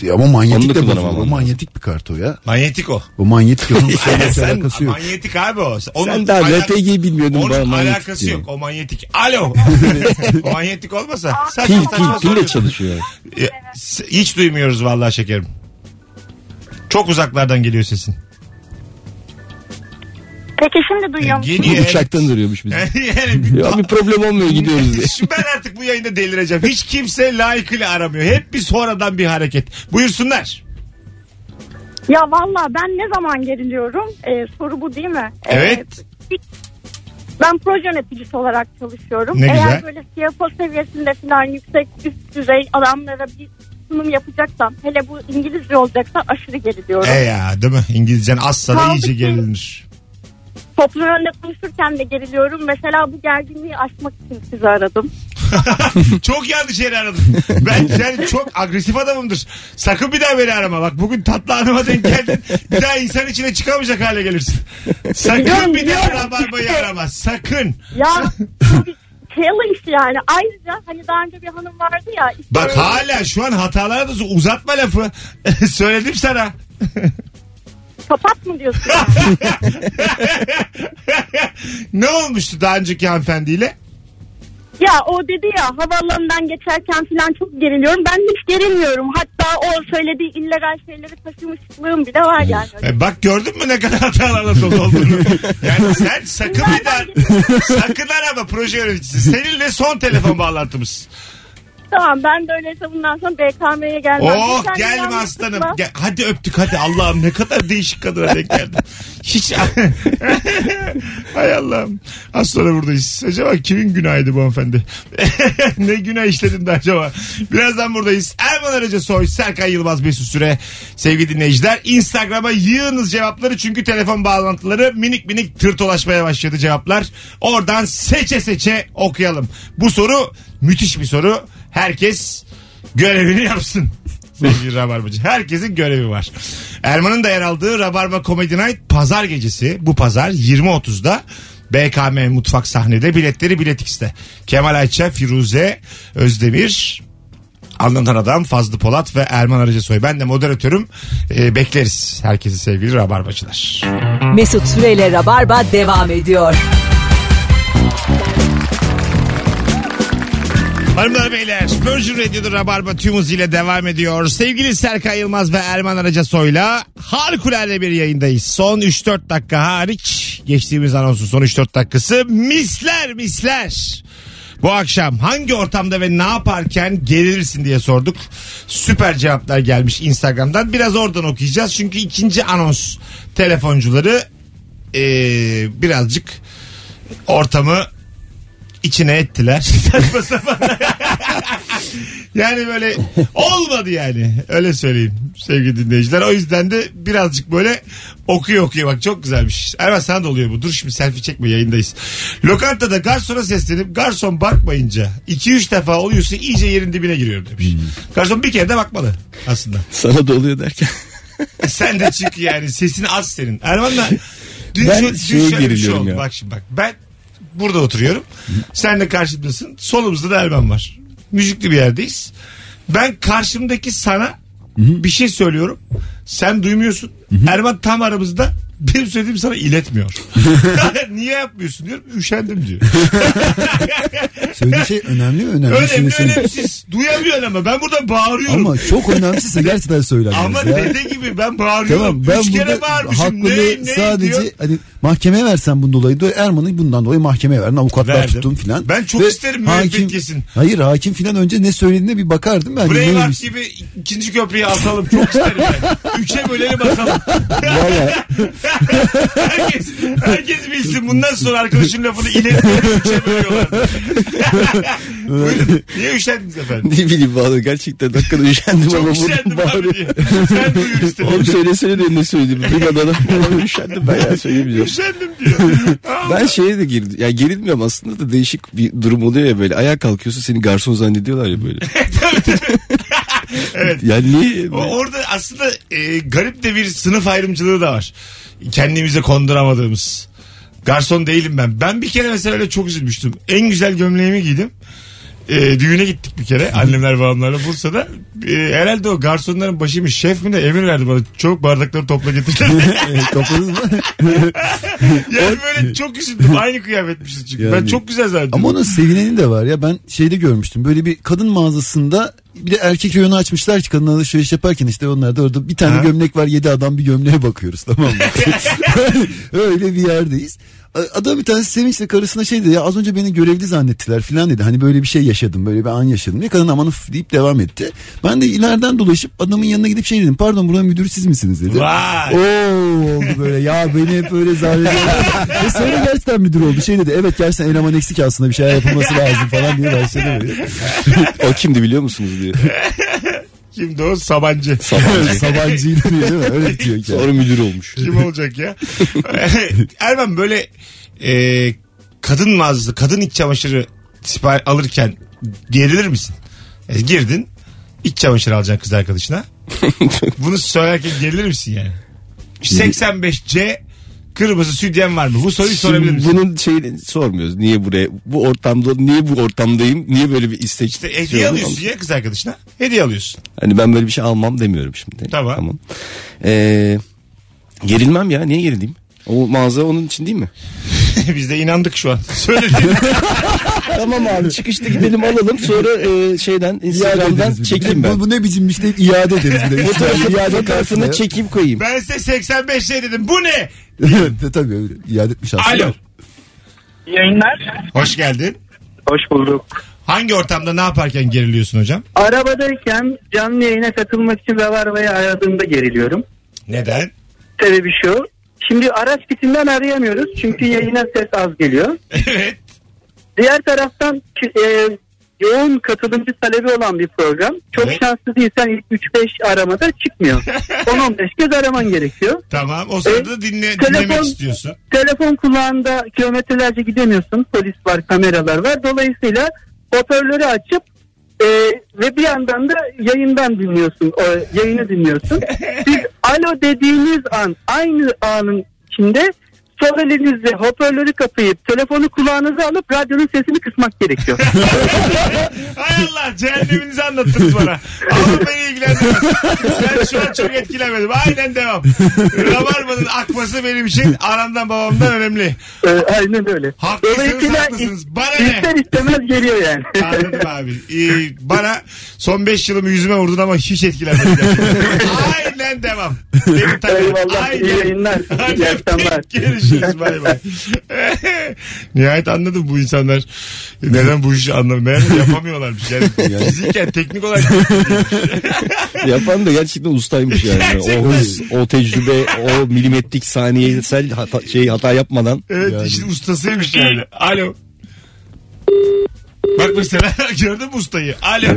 E, ama manyetik da de kullanamam bozulur. O manyetik bir kart o ya. Manyetik o. O manyetik onun şeyle Sen, alakası yok. manyetik abi o. Onun Sen daha alak- LPG'yi bilmiyordun. Onun manyetik alakası yok. O manyetik. Alo. o manyetik olmasa. Saçma Pil saçma pil pille soruyorsun. çalışıyor. S- Hiç duymuyoruz vallahi şekerim. Çok uzaklardan geliyor sesin. Peki şimdi duyuyor musun? Geliyor. Uçaktan duruyormuş bizi. yani bir, Ya bir problem olmuyor gidiyoruz diye. Şu ben artık bu yayında delireceğim. Hiç kimse layıkıyla aramıyor. Hep bir sonradan bir hareket. Buyursunlar. Ya valla ben ne zaman geriliyorum? Ee, soru bu değil mi? Ee, Evet. ben proje yöneticisi olarak çalışıyorum. Ne Eğer güzel. böyle CFO seviyesinde falan yüksek üst düzey adamlara bir sunum yapacaksam hele bu İngilizce olacaksa aşırı geriliyorum. E ya değil mi? İngilizcen azsa da Kaldı iyice ki- gerilinir. Toplum önünde konuşurken de geriliyorum. Mesela bu gerginliği aşmak için sizi aradım. çok yanlış yere aradın. Ben yani çok agresif adamımdır. Sakın bir daha beni arama. Bak bugün tatlı hanıma denk geldin. Bir daha insan içine çıkamayacak hale gelirsin. Sakın bir daha biliyorum. rabarbayı arama. Sakın. Ya bu bir challenge yani. Ayrıca hani daha önce bir hanım vardı ya. işte- Bak hala şu an hatalara da uzatma lafı. Söyledim sana. Kapat mı diyorsun? ne olmuştu daha önceki hanımefendiyle? Ya o dedi ya havaalanından geçerken falan çok geriliyorum. Ben hiç gerilmiyorum. Hatta o söylediği illegal şeyleri taşımışlığım bile var yani. E bak gördün mü ne kadar hatalarla dolu olduğunu. Yani sen sakın bir daha sakın arama proje yöneticisi. Seninle son telefon bağlantımız. Tamam ben de öyleyse bundan sonra BKM'ye gelmem. Oh Sen gelme aslanım. Gel, hadi öptük hadi Allah'ım ne kadar değişik kadına denk geldin. Hiç Hay Allah'ım. Az sonra buradayız. Acaba kimin günahıydı bu hanımefendi? ne günah işledin de acaba? Birazdan buradayız. Erman Arıca Soy, Serkan Yılmaz Mesut Süre. Sevgili dinleyiciler Instagram'a yığınız cevapları çünkü telefon bağlantıları minik minik tırtolaşmaya başladı cevaplar. Oradan seçe seçe okuyalım. Bu soru müthiş bir soru. Herkes görevini yapsın. Sevgili Rabarbacı. Herkesin görevi var. Erman'ın da yer aldığı Rabarba Comedy Night pazar gecesi. Bu pazar 20.30'da BKM Mutfak sahnede biletleri Bilet X'te. Kemal Ayça, Firuze, Özdemir, Anlatan Adam, Fazlı Polat ve Erman Arıcısoy. Ben de moderatörüm. Ee, bekleriz herkesi sevgili Rabarbacılar. Mesut Süreyle Rabarba devam ediyor. Hanımlar beyler Virgin Radio'da Rabarba tüm hızıyla devam ediyor. Sevgili Serkan Yılmaz ve Erman Aracasoy'la harikulade bir yayındayız. Son 3-4 dakika hariç geçtiğimiz anonsun son 3-4 dakikası misler misler. Bu akşam hangi ortamda ve ne yaparken gerilirsin diye sorduk. Süper cevaplar gelmiş Instagram'dan. Biraz oradan okuyacağız. Çünkü ikinci anons telefoncuları eee, birazcık ortamı içine ettiler. Saçma sapan. yani böyle olmadı yani. Öyle söyleyeyim sevgili dinleyiciler. O yüzden de birazcık böyle okuyor okuyor. Bak çok güzelmiş. Erman sana da oluyor bu. Dur şimdi selfie çekme yayındayız. Lokantada garsona seslenip garson bakmayınca 2-3 defa oluyorsa iyice yerin dibine giriyorum demiş. Garson bir kere de bakmalı aslında. Sana da oluyor derken. Sen de çünkü yani sesin az senin. Erman'la dün, Ben şö- dün şöyle bir şey oldu. ya. Bak şimdi bak ben burada oturuyorum. Sen de karşımdasın. Solumuzda da Erman var. Müzikli bir yerdeyiz. Ben karşımdaki sana bir şey söylüyorum. Sen duymuyorsun. Erman tam aramızda benim söylediğimi sana iletmiyor. Niye yapmıyorsun diyorum. Üşendim diyor. Söylediği şey önemli mi? Önemli. Önemli Şimdi sen- önemsiz. Duyamıyorsun ama ben burada bağırıyorum. Ama çok önemsizse gerçekten söylenmez Ama ya. dede gibi ben bağırıyorum. Tamam ben Üç kere burada bağırmışım. hakkını Ne, ne sadece diyor? hani mahkemeye versen bunun dolayı da Erman'ı bundan dolayı mahkemeye verdin avukatlar Verdim. tuttum filan. Ben çok isterim müebbet yesin. Hayır hakim filan önce ne söylediğine bir bakardım ben. Braveheart neymiş? gibi ikinci köprüyü atalım. Çok isterim ben. Üçe bölelim atalım. Valla herkes, herkes bilsin. Bundan sonra arkadaşın lafını üçe bölüyorlar. Buyurun. Niye üşendiniz efendim? ne bileyim valla gerçekten dakikada üşendim ama Çok üşendim burada abi diye. Sen duyur istedim. Oğlum söylesene de ne söyledim. Duymadan ama üşendim ben ya söyleyemeyeceğim. Üşendim diyor. Ben şeye de gerildim. Ya gerilmiyorum aslında da değişik bir durum oluyor ya böyle. Ayağa kalkıyorsun seni garson zannediyorlar ya böyle. Evet. Yani niye? O, orada aslında e, garip de bir sınıf ayrımcılığı da var. Kendimize konduramadığımız. Garson değilim ben. Ben bir kere mesela öyle çok üzülmüştüm. En güzel gömleğimi giydim. E, düğüne gittik bir kere annemler babamlarla Bursa'da. E, herhalde o garsonların başıymış şef mi de emir verdi bana. Çok bardakları topla getirdiler. topladınız mı? yani böyle çok üzüldüm. Aynı kıyafetmişiz çünkü. Ben Yani- çok güzel zannettim. Ama onun sevineni de var ya ben şeyde görmüştüm böyle bir kadın mağazasında bir de erkek reyonu açmışlar ki kadın alışveriş yaparken işte onlar da orada bir tane Ha. gömlek var yedi adam bir gömleğe bakıyoruz tamam mı? Öyle bir yerdeyiz. Adam bir tanesi sevinçle karısına şey dedi ya az önce beni görevli zannettiler filan dedi. Hani böyle bir şey yaşadım böyle bir an yaşadım. Ne kadın aman deyip devam etti. Ben de ileriden dolaşıp adamın yanına gidip şey dedim pardon buranın müdürü siz misiniz dedi. Vay. Oo oldu böyle ya beni hep böyle zannediyorlar. Ve sonra gerçekten müdür oldu. Şey dedi evet gerçekten eleman eksik aslında bir şeyler yapılması lazım falan diye başladı böyle. O kimdi biliyor musunuz diye. Kimdi o? Sabancı. Sabancıydı diye değil mi? Öyle diyor ki. Sonra müdür olmuş. Kim olacak ya? Erman böyle e, kadın mağazası, kadın iç çamaşırı sipariş alırken gerilir misin? E, girdin iç çamaşırı alacaksın kız arkadaşına. Bunu söylerken gerilir misin yani? 85C kırmızı sütyen var mı? Bu soruyu sorabilir Şimdi misin? bunun şeyini sormuyoruz. Niye buraya bu ortamda niye bu ortamdayım? Niye böyle bir istek? İşte hediye şey alıyorsun ya kız arkadaşına. Hediye alıyorsun. Hani ben böyle bir şey almam demiyorum şimdi. Tamam. Ee, gerilmem ya niye gerileyim? O mağaza onun için değil mi? Biz de inandık şu an. Söylediğin. Tamam abi çıkışta gidelim alalım sonra e, şeyden Instagram'dan çekeyim ben. Bu, bu ne biçimmiş deyip iade ederiz bir de. Fotoğrafı, İade fotoğrafını çekeyim koyayım. Ben size 85 şey dedim. Bu ne? Evet, Tabii öyle. iade etmiş aslında. Alo. Yayınlar. Hoş geldin. Hoş bulduk. Hangi ortamda ne yaparken geriliyorsun hocam? Arabadayken canlı yayına katılmak için Rabarba'yı aradığımda geriliyorum. Neden? Sebebi şu. Şimdi araç bitinden arayamıyoruz çünkü yayına ses az geliyor. Evet. Diğer taraftan e, yoğun katılımcı talebi olan bir program. Çok Evet. şanslı değilsen ilk 3-5 aramada çıkmıyor. 10-15 kez araman gerekiyor. Tamam. O sırada E, dinle, telefon- dinlemek istiyorsun. Telefon kulağında kilometrelerce gidemiyorsun. Polis var, kameralar var. Dolayısıyla hoparlörü açıp e, ve bir yandan da yayından dinliyorsun. O, yayını dinliyorsun. Siz alo dediğiniz an aynı anın içinde sol elinizle hoparlörü kapayıp telefonu kulağınıza alıp radyonun sesini kısmak gerekiyor. Hay Allah cehenneminizi anlattınız bana. Ama beni ilgilendirmez. Ben şu an çok etkilenmedim. Aynen devam. Rabarba'nın akması benim için anamdan babamdan önemli. E, aynen öyle. Haklısınız haklısınız. Bana ne? ister istemez geliyor yani. Anladım abi. Ee, bana son 5 yılımı yüzüme vurdun ama hiç etkilenmedim. Aynen devam. Beni tanıyorum. Eyvallah, iyi yayınlar, iyi Aynen. akşamlar. Görüşürüz bay bay. Nihayet anladım bu insanlar neden bu işi anlamıyor. Yapamıyorlarmış yani. Fiziken teknik olarak Yapan da gerçekten ustaymış yani. Gerçekten. O hız, o tecrübe, o milimetrik saniyesel hata, şey hata yapmadan. evet işin ustasıymış yani. Alo. Bak mesela gördün mü ustayı? Alo.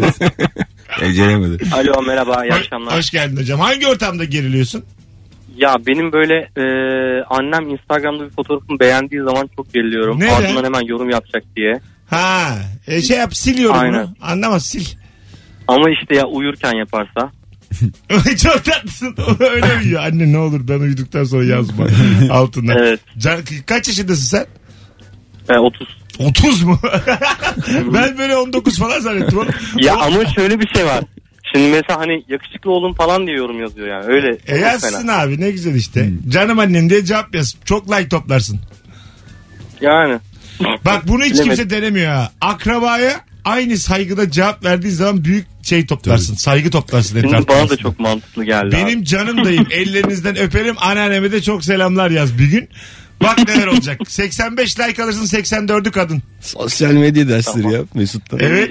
Beceremedi. Alo merhaba iyi akşamlar. hoş geldin hocam. Hangi ortamda geriliyorsun? Ya benim böyle e, annem Instagram'da bir fotoğrafımı beğendiği zaman çok geriliyorum. Neden? Ardından hemen yorum yapacak diye. Ha, e, şey yap siliyorum Aynen. bunu. Anlamaz sil. Ama işte ya uyurken yaparsa. Çok tatlısın. Öyle mi ya? Anne ne olur ben uyuduktan sonra yazma altına. Evet. Can, kaç yaşındasın sen? E, 30. 30 mu? ben böyle 19 falan zannettim oğlum. Ya ama şöyle bir şey var. Şimdi mesela hani yakışıklı oğlum falan diye yorum yazıyor yani. Öyle. E çok fena. yazsın abi ne güzel işte. Canım annem diye cevap yaz. Çok like toplarsın. Yani. Bak bunu hiç kimse denemiyor ha. Akrabaya aynı saygıda cevap verdiği zaman büyük şey toplarsın. Saygı toplarsın Şimdi bana da çok mantıklı geldi Benim abi. canım dayım ellerinizden öperim anneanneme de çok selamlar yaz bir gün. Bak neler olacak. 85 like alırsın 84'ü kadın. Sosyal medya dersleri ya Mesut'tan. Evet.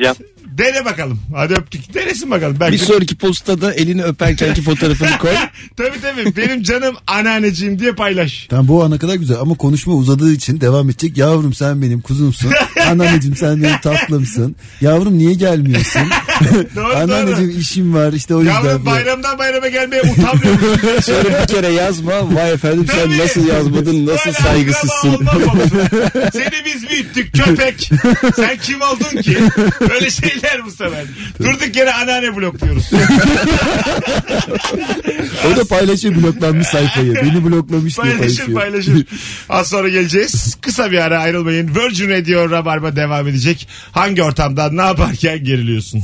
Dene bakalım. Hadi öptük. Denesin bakalım. Belki Bir sonraki postada elini öperkenki fotoğrafını koy. tabii tabii. Benim canım anneanneciğim diye paylaş. Tamam bu ana kadar güzel ama konuşma uzadığı için devam edecek. Yavrum sen benim kuzumsun. Anneanneciğim sen benim tatlımsın. Yavrum niye gelmiyorsun? Doğru, Anneanneciğim işim var işte o yüzden. Yavrum bayramdan bayrama gelmeye utanmıyor musun? Sonra bir kere yazma. Vay efendim sen Tabii. nasıl yazmadın, nasıl Böyle saygısızsın. Seni biz büyüttük köpek. Sen kim oldun ki? Böyle şeyler bu sefer. Durduk yere anneanne blokluyoruz. O da paylaşıyor bloklanmış sayfayı. Beni bloklamış diye Paylaşır paylaşıyor. paylaşır. Az sonra geleceğiz. Kısa bir ara ayrılmayın. Virgin Radio Rabarba devam edecek. Hangi ortamda ne yaparken geriliyorsun?